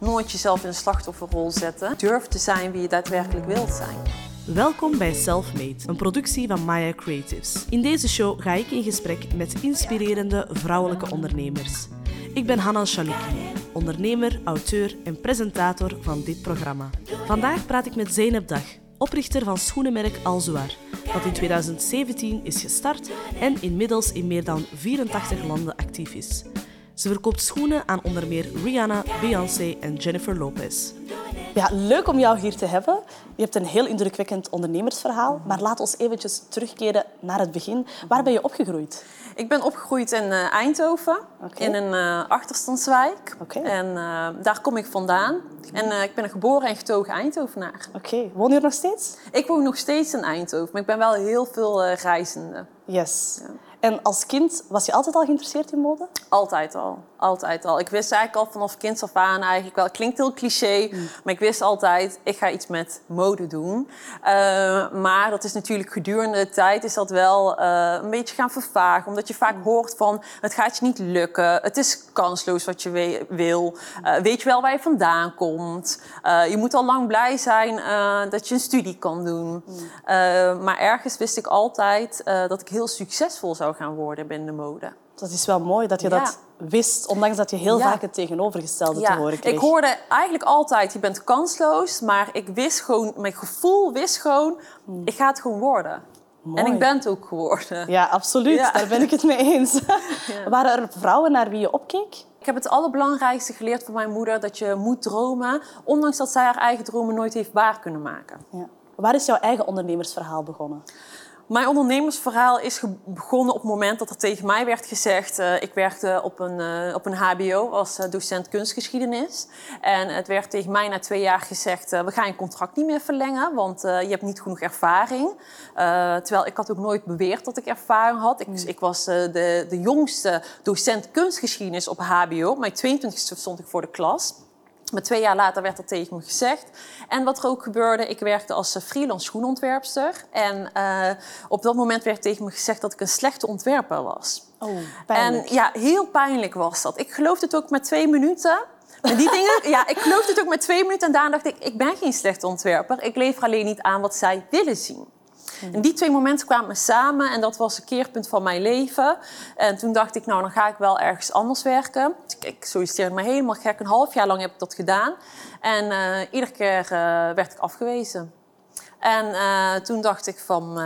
Nooit jezelf in een slachtofferrol zetten. Durf te zijn wie je daadwerkelijk wilt zijn. Welkom bij Selfmade, een productie van Maya Creatives. In deze show ga ik in gesprek met inspirerende vrouwelijke ondernemers. Ik ben Hanna Chalouki, ondernemer, auteur en presentator van dit programma. Vandaag praat ik met Zeynep Dag, oprichter van schoenenmerk Alzoar, dat in 2017 is gestart en inmiddels in meer dan 84 landen actief is. Ze verkoopt schoenen aan onder meer Rihanna, Beyoncé en Jennifer Lopez. Ja, leuk om jou hier te hebben. Je hebt een heel indrukwekkend ondernemersverhaal. Maar laat ons eventjes terugkeren naar het begin. Waar ben je opgegroeid? Ik ben opgegroeid in uh, Eindhoven, in een uh, achterstandswijk. Oké. En uh, daar kom ik vandaan. En ik ben een geboren en getogen Eindhovenaar. Oké. Woon je er nog steeds? Ik woon nog steeds in Eindhoven, maar ik ben wel heel veel reizende. Yes. Ja. En als kind, was je altijd al geïnteresseerd in mode? Altijd al. Altijd al. Ik wist eigenlijk al vanaf kind af aan eigenlijk wel. Het klinkt heel cliché, mm. maar ik wist altijd, ik ga iets met mode doen. Uh, maar dat is natuurlijk gedurende de tijd is dat wel uh, een beetje gaan vervagen. Omdat je vaak hoort van, het gaat je niet lukken. Het is kansloos wat je wil. Uh, weet je wel waar je vandaan komt. je moet al lang blij zijn dat je een studie kan doen. Mm. maar ergens wist ik altijd dat ik heel succesvol zou gaan worden binnen de mode. Dat is wel mooi dat je ja. dat wist, ondanks dat je heel vaak het tegenovergestelde ja. te horen kreeg. Ik hoorde eigenlijk altijd, je bent kansloos, maar ik wist gewoon, mijn gevoel wist gewoon, hmm. ik ga het gewoon worden. Mooi. En ik ben het ook geworden. Ja, absoluut. Daar ben ik het mee eens. Waren er vrouwen naar wie je opkeek? Ik heb het allerbelangrijkste geleerd van mijn moeder, dat je moet dromen, ondanks dat zij haar eigen dromen nooit heeft waar kunnen maken. Waar is jouw eigen ondernemersverhaal begonnen? Mijn ondernemersverhaal is begonnen op het moment dat er tegen mij werd gezegd... Uh, ik werkte op een, uh, op een hbo als uh, docent kunstgeschiedenis. En het werd tegen mij na twee jaar gezegd... we gaan je contract niet meer verlengen, want je hebt niet genoeg ervaring. terwijl ik had ook nooit beweerd dat ik ervaring had. Ik, ik was de, de jongste docent kunstgeschiedenis op hbo. Op mijn 22e stond ik voor de klas. Maar twee jaar later werd dat tegen me gezegd. En wat er ook gebeurde, ik werkte als eh, freelance schoenontwerpster. En uh, op dat moment werd tegen me gezegd dat ik een slechte ontwerper was. Oh, pijnlijk. En ja, heel pijnlijk was dat. Ik geloofde het ook met twee minuten. Maar die dingen, ja, ik geloofde het ook met twee minuten. En daarna dacht ik, ik ben geen slechte ontwerper. Ik lever alleen niet aan wat zij willen zien. En die twee momenten kwamen samen en dat was een keerpunt van mijn leven. En toen dacht ik, nou, dan ga ik wel ergens anders werken. Dus ik solliciteerde me helemaal gek. Een half jaar lang heb ik dat gedaan. En uh, iedere keer uh, werd ik afgewezen. En uh, toen dacht ik van...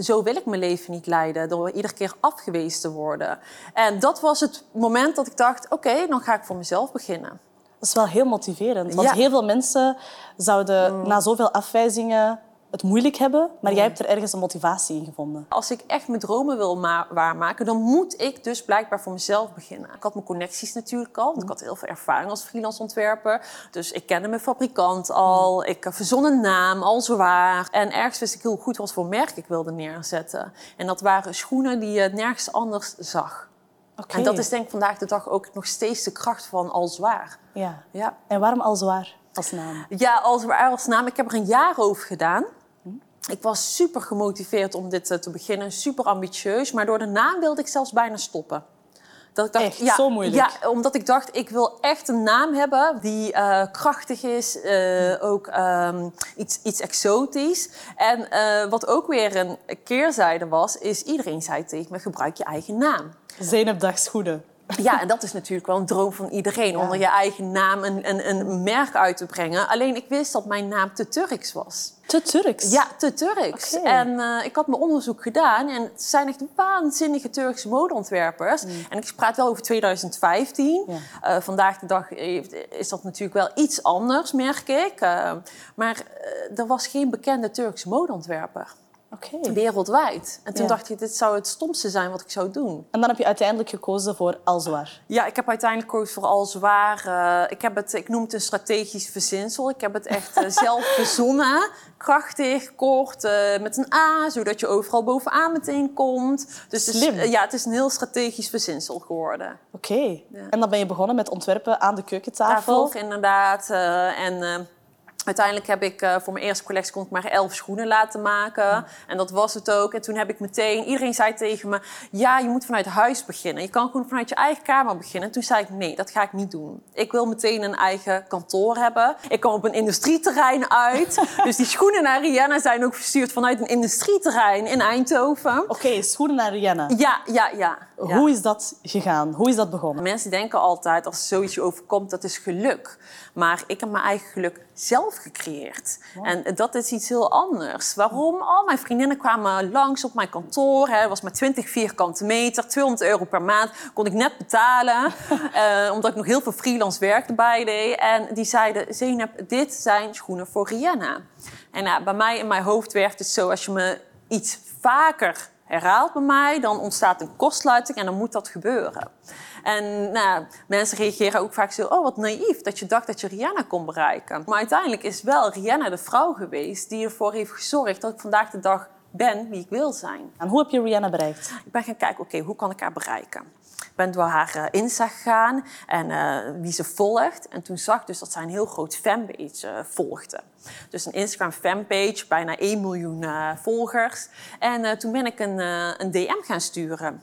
zo wil ik mijn leven niet leiden, door iedere keer afgewezen te worden. En dat was het moment dat ik dacht: oké, okay, dan ga ik voor mezelf beginnen. Dat is wel heel motiverend. Want ja. heel veel mensen zouden mm. na zoveel afwijzingen het moeilijk hebben, maar jij hebt er ergens een motivatie in gevonden. Als ik echt mijn dromen wil waarmaken, dan moet ik dus blijkbaar voor mezelf beginnen. Ik had mijn connecties natuurlijk al, want ik had heel veel ervaring als freelance ontwerper. Dus ik kende mijn fabrikant al, ik verzon een naam, al zwaar. En ergens wist ik heel goed wat voor merk ik wilde neerzetten. En dat waren schoenen die je nergens anders zag. Okay. En dat is denk ik vandaag de dag ook nog steeds de kracht van Al Zwaar. Ja. ja. En waarom Al Zwaar als naam? Ja, Al Zwaar als naam. Ik heb er een jaar over gedaan. Ik was super gemotiveerd om dit te beginnen, super ambitieus. Maar door de naam wilde ik zelfs bijna stoppen. Dat ik dacht, echt, ja, zo moeilijk? Ja, omdat ik dacht, ik wil echt een naam hebben die uh, krachtig is, uh, ook um, iets, iets exotisch. En uh, wat ook weer een keerzijde was, is iedereen zei tegen me, gebruik je eigen naam. Zenepdagschoenen. Ja, en dat is natuurlijk wel een droom van iedereen. Ja. Onder je eigen naam een, een, een merk uit te brengen. Alleen ik wist dat mijn naam te Turks was. Te Turks? Ja, te Turks. Okay. En uh, ik had mijn onderzoek gedaan. En het zijn echt waanzinnige Turkse modeontwerpers. Mm. En ik praat wel over 2015. Ja. Uh, vandaag de dag is dat natuurlijk wel iets anders, merk ik. Uh, maar er was geen bekende Turkse modeontwerper. Okay. Wereldwijd. En toen ja. dacht ik, dit zou het stomste zijn wat ik zou doen. En dan heb je uiteindelijk gekozen voor Alzwaar. Ja, ik heb uiteindelijk gekozen voor Alzwaar. Uh, ik, heb het, ik noem het een strategisch verzinsel. Ik heb het echt uh, zelf verzonnen. Krachtig, kort, uh, met een A, zodat je overal bovenaan meteen komt. Dus Slim. Het is, ja, het is een heel strategisch verzinsel geworden. Oké. Okay. Ja. En dan ben je begonnen met ontwerpen aan de keukentafel. Tafel, inderdaad. en Uiteindelijk heb ik uh, voor mijn eerste collectie kon ik maar elf schoenen laten maken. En dat was het ook. En toen heb ik meteen... Iedereen zei tegen me... Ja, je moet vanuit huis beginnen. Je kan gewoon vanuit je eigen kamer beginnen. En toen zei ik... Nee, dat ga ik niet doen. Ik wil meteen een eigen kantoor hebben. Ik kom op een industrieterrein uit. dus die schoenen naar Rihanna zijn ook verstuurd vanuit een industrieterrein in Eindhoven. Oké, schoenen naar Rihanna. Ja, ja, ja. Hoe is dat gegaan? Hoe is dat begonnen? Mensen denken altijd als zoiets je overkomt, dat is geluk. Maar ik heb mijn eigen geluk zelf gecreëerd. En dat is iets heel anders. Waarom? Al mijn vriendinnen kwamen langs op mijn kantoor. Het was maar 20 vierkante meter, 200 euro per maand. Kon ik net betalen, uh, omdat ik nog heel veel freelance werk erbij deed. En die zeiden, Zeynep, dit zijn schoenen voor Rihanna. En nou, bij mij in mijn hoofd werkt het zo, als je me iets vaker herhaalt bij mij, dan ontstaat een kostluiting en dan moet dat gebeuren. En nou, mensen reageren ook vaak zo, oh wat naïef dat je dacht dat je Rihanna kon bereiken. Maar uiteindelijk is wel Rihanna de vrouw geweest die ervoor heeft gezorgd dat ik vandaag de dag ben wie ik wil zijn. En hoe heb je Rihanna bereikt? Ik ben gaan kijken, oké, hoe kan ik haar bereiken? Ben door haar uh, Insta gegaan en uh, wie ze volgt. En toen zag ik dus dat zij een heel groot fanpage uh, volgde. Dus een Instagram fanpage, bijna 1 miljoen volgers. En toen ben ik een, een DM gaan sturen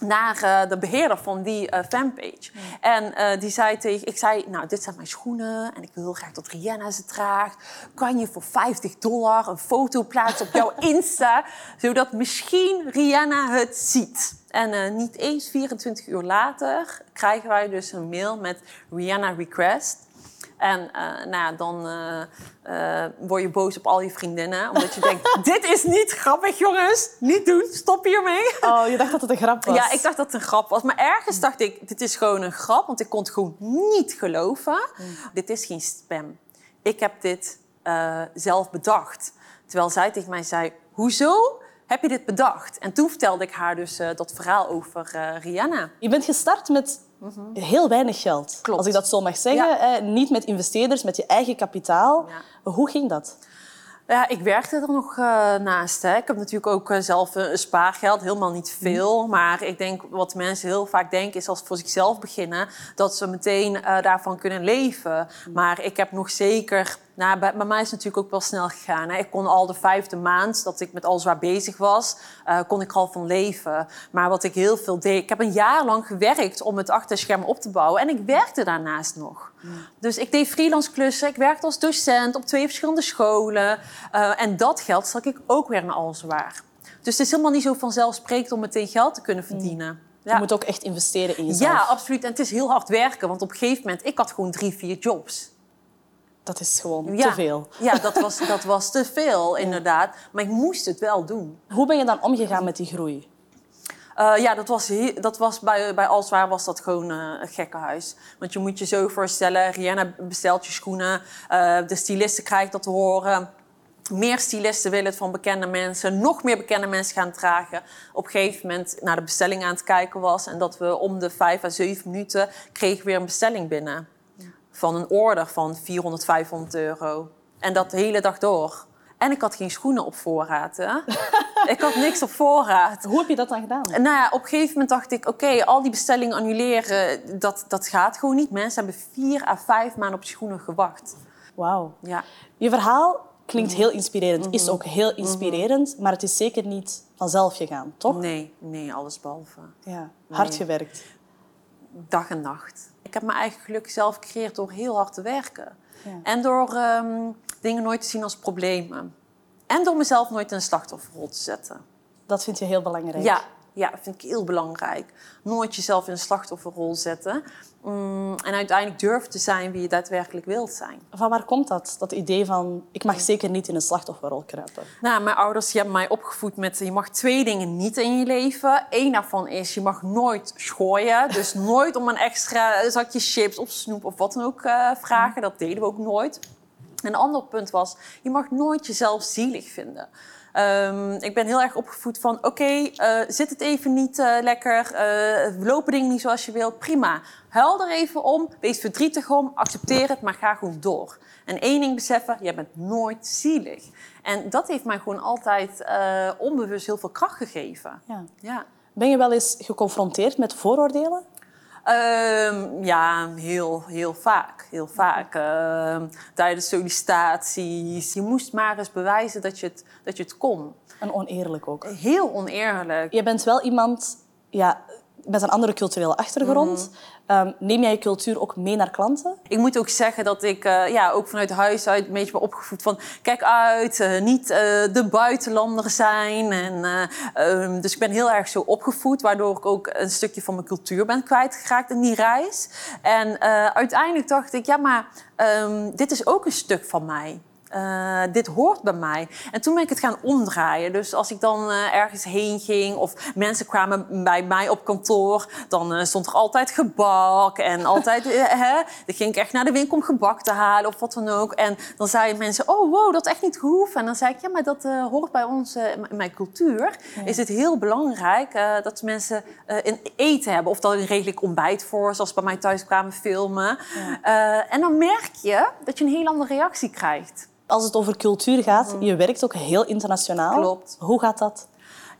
naar uh, de beheerder van die uh, fanpage. En uh, die zei tegen, ik zei, nou, dit zijn mijn schoenen en ik wil heel graag dat Rihanna ze draagt. Kan je voor 50 dollar een foto plaatsen op jouw Insta, zodat misschien Rihanna het ziet? En niet eens 24 uur later krijgen wij dus een mail met Rihanna request. En uh, nou, dan uh, uh, word je boos op al je vriendinnen. Omdat je denkt, dit is niet grappig jongens. Niet doen, stop hiermee. Oh, je dacht dat het een grap was? Ja, ik dacht dat het een grap was. Maar ergens dacht ik, dit is gewoon een grap. Want ik kon het gewoon niet geloven. Mm. Dit is geen spam. Ik heb dit zelf bedacht. Terwijl zij tegen mij zei, hoezo? heb je dit bedacht? En toen vertelde ik haar dus uh, dat verhaal over uh, Rihanna. Je bent gestart met mm -hmm. heel weinig geld. Klopt. Als ik dat zo mag zeggen. Ja. Eh, niet met investeerders, met je eigen kapitaal. Ja. Hoe ging dat? Ja, ik werkte er nog uh, naast. Hè. Ik heb natuurlijk ook uh, zelf een spaargeld, helemaal niet veel. Mm. Maar ik denk wat mensen heel vaak denken is als ze voor zichzelf beginnen, dat ze meteen uh, daarvan kunnen leven. Mm. Maar ik heb nog zeker nou, bij, bij, mij is het natuurlijk ook wel snel gegaan. Hè. Ik kon al de vijfde maand dat ik met alles waar bezig was, uh, kon ik al van leven. Maar wat ik heel veel deed, ik heb een jaar lang gewerkt om het achterscherm op te bouwen. En ik werkte daarnaast nog. Mm. Dus ik deed freelance klussen, ik werkte als docent op twee verschillende scholen. Uh, en dat geld stak ik ook weer naar alles waar. Dus het is helemaal niet zo vanzelfsprekend om meteen geld te kunnen verdienen. Mm. Ja. Je moet ook echt investeren in jezelf. Ja, absoluut. En het is heel hard werken. Want op een gegeven moment, ik had gewoon drie, vier jobs dat is gewoon ja. te veel. Ja, dat was, dat was te veel, inderdaad. Maar ik moest het wel doen. Hoe ben je dan omgegaan met die groei? Uh, ja, dat was, dat was bij, bij Alswaar was dat gewoon uh, een gekkenhuis. Want je moet je zo voorstellen, Rihanna bestelt je schoenen. Uh, de stylisten krijgt dat te horen. Meer stylisten willen het van bekende mensen. Nog meer bekende mensen gaan dragen. Op een gegeven moment naar de bestelling aan het kijken was. En dat we om de vijf à zeven minuten kregen weer een bestelling binnen van een order van 400, 500 euro. En dat de hele dag door. En ik had geen schoenen op voorraad. Hè? ik had niks op voorraad. Hoe heb je dat dan gedaan? Nou ja, op een gegeven moment dacht ik... oké, al die bestellingen annuleren, dat, dat gaat gewoon niet. Mensen hebben vier à vijf maanden op schoenen gewacht. Wauw. Ja. Je verhaal klinkt heel inspirerend. Is ook heel inspirerend. Maar het is zeker niet vanzelf gegaan, toch? Nee, nee, alles behalve. Ja, hard nee. gewerkt. Dag en nacht. Ik heb mijn eigen geluk zelf gecreëerd door heel hard te werken. Ja. En door um, dingen nooit te zien als problemen. En door mezelf nooit in een slachtofferrol te zetten. Dat vind je heel belangrijk? Ja, ja, dat vind ik heel belangrijk. Nooit jezelf in een slachtofferrol zetten. Mm, en uiteindelijk durven te zijn wie je daadwerkelijk wilt zijn. Van waar komt dat? Dat idee van, ik mag zeker niet in een slachtofferrol kruipen. Nou, mijn ouders hebben mij opgevoed met, je mag twee dingen niet in je leven. Eén daarvan is, je mag nooit schooien. Dus nooit om een extra zakje chips of snoep of wat dan ook uh, vragen. Dat deden we ook nooit. En een ander punt was, je mag nooit jezelf zielig vinden. Um, ik ben heel erg opgevoed van, oké, okay, uh, zit het even niet uh, lekker, uh, lopen dingen niet zoals je wilt, prima. Huil er even om, wees verdrietig om, accepteer het, maar ga gewoon door. En één ding beseffen, je bent nooit zielig. En dat heeft mij gewoon altijd onbewust heel veel kracht gegeven. Ja. ja. Ben je wel eens geconfronteerd met vooroordelen? Ehm, ja, heel, heel vaak. Heel vaak. Ehm, tijdens sollicitaties. Je moest maar eens bewijzen dat je het, dat je het kon. En oneerlijk ook. Heel oneerlijk. Je bent wel iemand ja, met een andere culturele achtergrond. Ehm, neem jij je cultuur ook mee naar klanten? Ik moet ook zeggen dat ik uh, ja, ook vanuit huis uit een beetje ben opgevoed van... kijk uit, uh, niet uh, de buitenlander zijn. En, um, dus ik ben heel erg zo opgevoed... waardoor ik ook een stukje van mijn cultuur ben kwijtgeraakt in die reis. En uiteindelijk dacht ik, ja, maar um, dit is ook een stuk van mij. Uh, dit hoort bij mij. En toen ben ik het gaan omdraaien. Dus als ik dan uh, ergens heen ging of mensen kwamen bij mij op kantoor, dan uh, stond er altijd gebak en altijd, hè, dan ging ik echt naar de winkel om gebak te halen of wat dan ook. En dan zeiden mensen, oh wow, dat echt niet hoeft. En dan zei ik, ja, maar dat hoort bij ons, in mijn cultuur. Ja. Is het heel belangrijk dat mensen een eten hebben of dat een redelijk ontbijt voor, zoals bij mij thuis kwamen filmen. Ja. en dan merk je dat je een heel andere reactie krijgt als het over cultuur gaat, je werkt ook heel internationaal. Klopt. Hoe gaat dat?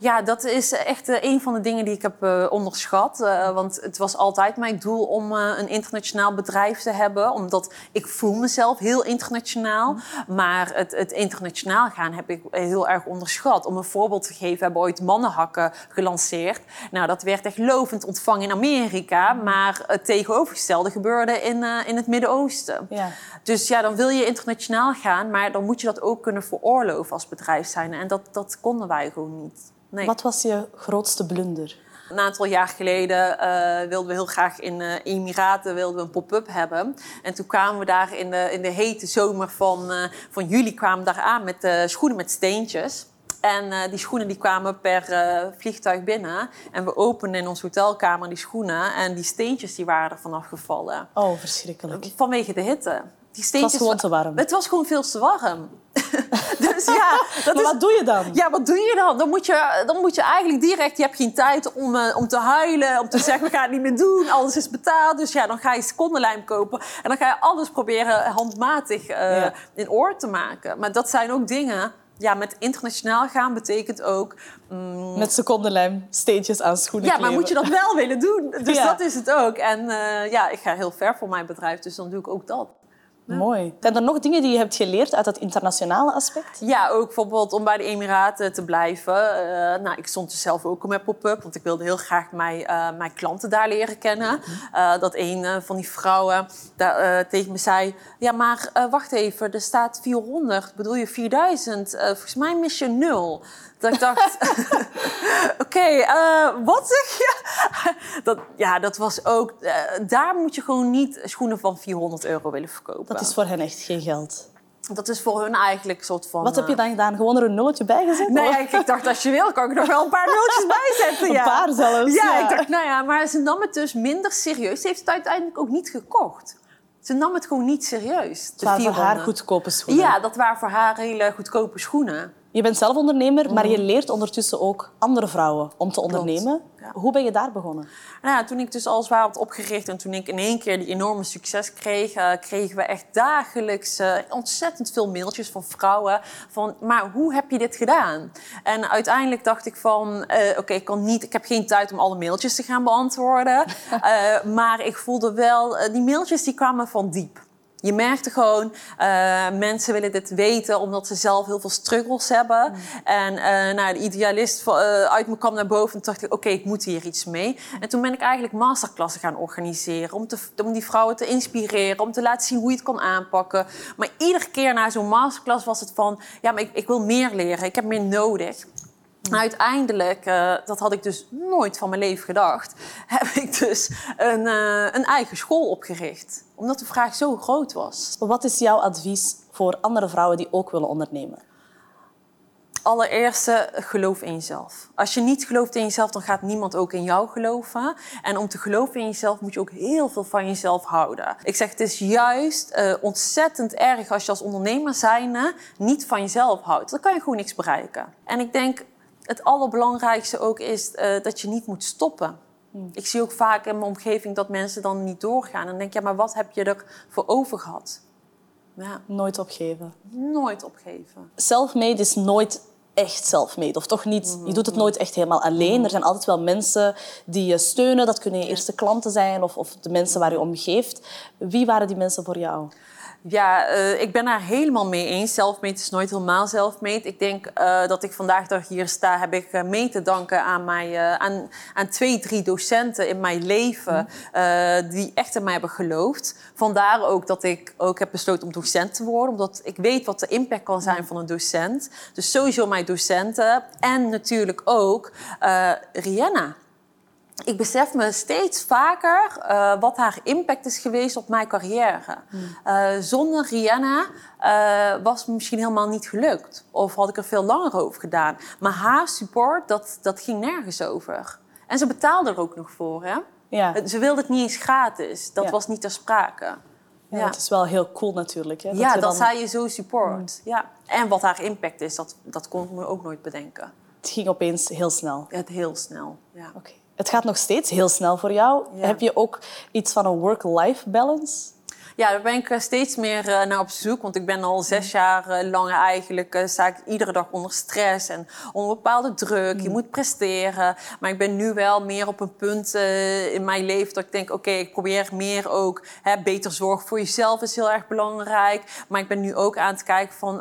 Ja, dat is echt uh, een van de dingen die ik heb uh, onderschat. Uh, want het was altijd mijn doel om een internationaal bedrijf te hebben. Omdat ik voel mezelf heel internationaal. Mm. Maar het, het, internationaal gaan heb ik heel erg onderschat. Om een voorbeeld te geven, we hebben ooit mannenhakken gelanceerd. Nou, dat werd echt lovend ontvangen in Amerika. Mm. Maar het tegenovergestelde gebeurde in, in het Midden-Oosten. Ja. Dus ja, dan wil je internationaal gaan. Maar dan moet je dat ook kunnen veroorloven als bedrijf zijn. En dat, dat konden wij gewoon niet. Nee. Wat was je grootste blunder? Een aantal jaar geleden uh, wilden we heel graag in de uh, Emiraten wilden we een pop-up hebben. En toen kwamen we daar in de, in de hete zomer van, uh, van juli kwamen daar aan met schoenen met steentjes. En die schoenen die kwamen per vliegtuig binnen. En we openden in onze hotelkamer die schoenen. En die steentjes die waren er vanaf gevallen. Oh, verschrikkelijk. Vanwege de hitte. Die steentjes, het was gewoon te warm. Het was gewoon veel te warm. dus ja, dat maar is, wat doe je dan? Ja, wat doe je dan? Dan moet je, dan moet je eigenlijk direct... Je hebt geen tijd om, uh, om te huilen, om te zeggen... we gaan het niet meer doen, alles is betaald. Dus ja, dan ga je secondenlijm kopen. En dan ga je alles proberen handmatig uh, ja. in orde te maken. Maar dat zijn ook dingen... Ja, met internationaal gaan betekent ook... Mm, met secondenlijm steentjes aan schoenen Ja, maar moet je dat wel willen doen? Dus ja. dat is het ook. En uh, ja, ik ga heel ver voor mijn bedrijf, dus dan doe ik ook dat. Ja. Mooi. Zijn er nog dingen die je hebt geleerd uit het internationale aspect? Ja, ook bijvoorbeeld om bij de Emiraten te blijven. Uh, nou, ik stond dus zelf ook met pop-up, want ik wilde heel graag mijn, uh, mijn klanten daar leren kennen. Uh, dat een van die vrouwen daar, tegen me zei: Ja, maar wacht even, er staat 400, bedoel je 4000? volgens mij mis je nul. Dat ik dacht, oké, okay, uh, wat zeg je? dat, ja, dat was ook... Uh, daar moet je gewoon niet schoenen van 400 euro willen verkopen. Dat is voor hen echt geen geld. Dat is voor hun eigenlijk een soort van... Wat heb je dan gedaan? Gewoon er een nulletje bij gezet? Nee, ja, ik dacht, als je wil, kan ik nog wel een paar nulletjes bijzetten. Ja. Een paar zelfs. Ja, ja, ik dacht, nou ja, maar ze nam het dus minder serieus. Ze heeft het uiteindelijk ook niet gekocht. Ze nam het gewoon niet serieus. Het waren voor haar goedkope schoenen. Ja, dat waren voor haar hele goedkope schoenen. Je bent zelf ondernemer, maar je leert ondertussen ook andere vrouwen om te ondernemen. Ja. Hoe ben je daar begonnen? Nou ja, toen ik dus alles had opgericht en toen ik in één keer die enorme succes kreeg, uh, kregen we echt dagelijks uh, ontzettend veel mailtjes van vrouwen van, maar hoe heb je dit gedaan? En uiteindelijk dacht ik van, uh, oké, okay, ik kan niet, ik heb geen tijd om alle mailtjes te gaan beantwoorden, maar ik voelde wel, die mailtjes die kwamen van diep. Je merkte gewoon, uh, mensen willen dit weten omdat ze zelf heel veel struggles hebben. Mm. En uh, nou, de idealist uh, uit me kwam naar boven en dacht ik, oké, okay, ik moet hier iets mee. En toen ben ik eigenlijk masterklassen gaan organiseren om, te, om die vrouwen te inspireren, om te laten zien hoe je het kan aanpakken. Maar iedere keer na zo'n masterclass was het van, ja, maar ik, ik wil meer leren, ik heb meer nodig. En uiteindelijk, uh, dat had ik dus nooit van mijn leven gedacht, heb ik dus een, uh, een eigen school opgericht. Omdat de vraag zo groot was. Wat is jouw advies voor andere vrouwen die ook willen ondernemen? Allereerst, geloof in jezelf. Als je niet gelooft in jezelf, dan gaat niemand ook in jou geloven. En om te geloven in jezelf moet je ook heel veel van jezelf houden. Ik zeg, het is juist uh, ontzettend erg als je als ondernemer zijnde niet van jezelf houdt. Dan kan je gewoon niks bereiken. En ik denk, het allerbelangrijkste ook is uh, dat je niet moet stoppen. Hmm. Ik zie ook vaak in mijn omgeving dat mensen dan niet doorgaan. En dan denk ik, ja, maar wat heb je er voor over gehad? Ja. Nooit opgeven. Nooit opgeven. Selfmade is nooit echt self-made. Of toch niet, je doet het nooit echt helemaal alleen. Er zijn altijd wel mensen die je steunen. Dat kunnen je eerste klanten zijn of, of de mensen waar je om geeft. Wie waren die mensen voor jou? Ja, uh, ik ben daar helemaal mee eens. Selfmade is nooit helemaal selfmade. Ik denk uh, dat ik vandaag dag hier sta, heb ik uh, mee te danken aan, mij, aan, aan twee, drie docenten in mijn leven mm. die echt in mij hebben geloofd. Vandaar ook dat ik ook heb besloten om docent te worden, omdat ik weet wat de impact kan zijn van een docent. Dus sowieso mijn docenten en natuurlijk ook Rihanna ik besef me steeds vaker uh, wat haar impact is geweest op mijn carrière. Uh, zonder Rihanna uh, was het misschien helemaal niet gelukt. Of had ik er veel langer over gedaan. Maar haar support, dat, dat ging nergens over. En ze betaalde er ook nog voor. Hè? Ja. Ze wilde het niet eens gratis. Dat was niet ter sprake. Ja, ja. Het is wel heel cool natuurlijk. Hè? Dat ja, dat dan... zij je zo support. Mm. Ja. En wat haar impact is, dat, dat kon ik me ook nooit bedenken. Het ging opeens heel snel. Ja, heel snel, ja. Oké het gaat nog steeds heel snel voor jou. Heb je ook iets van een work-life balance? Ja, daar ben ik eh, steeds meer uh, naar op zoek. Want ik ben al zes mm. jaar uh, lang eigenlijk... Uh, sta ik iedere dag onder stress en onder bepaalde druk. Je mm. moet presteren. Maar ik ben nu wel meer op een punt in mijn leven... dat ik denk, oké, ik probeer meer ook... Hè, beter zorg voor jezelf is heel erg belangrijk. Maar ik ben nu ook aan het kijken van...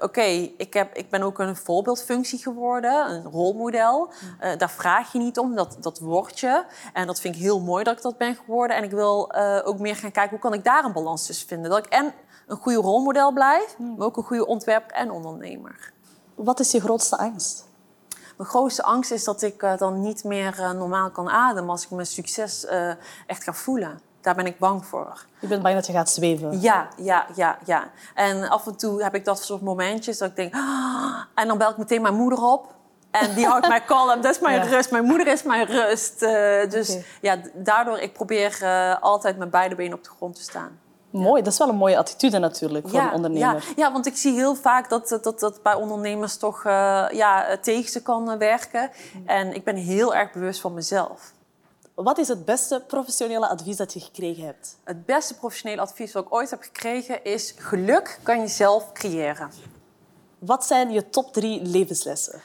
oké, ik ik, ik ben ook een voorbeeldfunctie geworden. Een rolmodel. Mm. daar vraag je niet om, dat, dat word je. En dat vind ik heel mooi dat ik dat ben geworden. En ik wil ook meer gaan kijken, hoe kan ik daar een balans tussen vinden. Dat ik en een goede rolmodel blijf, maar ook een goede ontwerper en ondernemer. Wat is je grootste angst? Mijn grootste angst is dat ik uh, dan niet meer uh, normaal kan ademen als ik mijn succes uh, echt ga voelen. Daar ben ik bang voor. Je bent bang dat je gaat zweven? Ja, ja, ja, ja. En af en toe heb ik dat soort momentjes dat ik denk... Ah, en dan bel ik meteen mijn moeder op. En die houdt mij kalm. Dat is mijn rust. Mijn moeder is mijn rust. Uh, dus ja, daardoor, ik probeer uh, altijd met beide benen op de grond te staan. Mooi, dat is wel een mooie attitude natuurlijk voor een ondernemer. Ja, ja, want ik zie heel vaak dat dat, dat bij ondernemers toch uh, ja, tegen ze kan werken. En ik ben heel erg bewust van mezelf. Wat is het beste professionele advies dat je gekregen hebt? Het beste professionele advies dat ik ooit heb gekregen is... geluk kan je zelf creëren. Wat zijn je top drie levenslessen?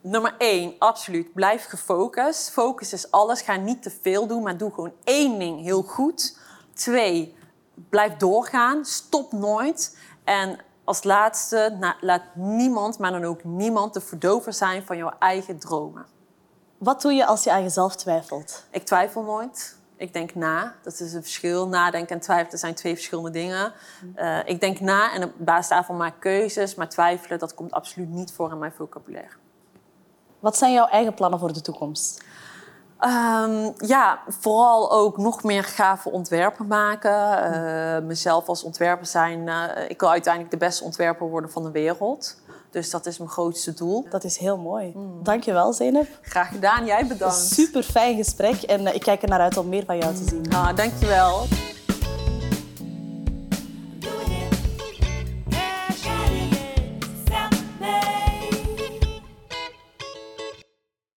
Nummer één, absoluut. Blijf gefocust. Focus is alles. Ga niet te veel doen, maar doe gewoon één ding heel goed. Twee, blijf doorgaan. Stop nooit. En als laatste, laat niemand, maar dan ook niemand, de verdover zijn van jouw eigen dromen. Wat doe je als je aan jezelf twijfelt? Ik twijfel nooit. Ik denk na. Dat is een verschil. Nadenken en twijfelen zijn twee verschillende dingen. Uh, ik denk na en op basis daarvan maak ik keuzes. Maar twijfelen, dat komt absoluut niet voor in mijn vocabulaire. Wat zijn jouw eigen plannen voor de toekomst? Um, ja, vooral ook nog meer gave ontwerpen maken. Uh, mezelf als ontwerper zijn. Uh, ik wil uiteindelijk de beste ontwerper worden van de wereld. Dus dat is mijn grootste doel. Dat is heel mooi. Mm. Dankjewel, Zeynep. Graag gedaan. Jij bedankt. Super fijn gesprek. En uh, ik kijk er naar uit om meer van jou te zien. Ah, dankjewel.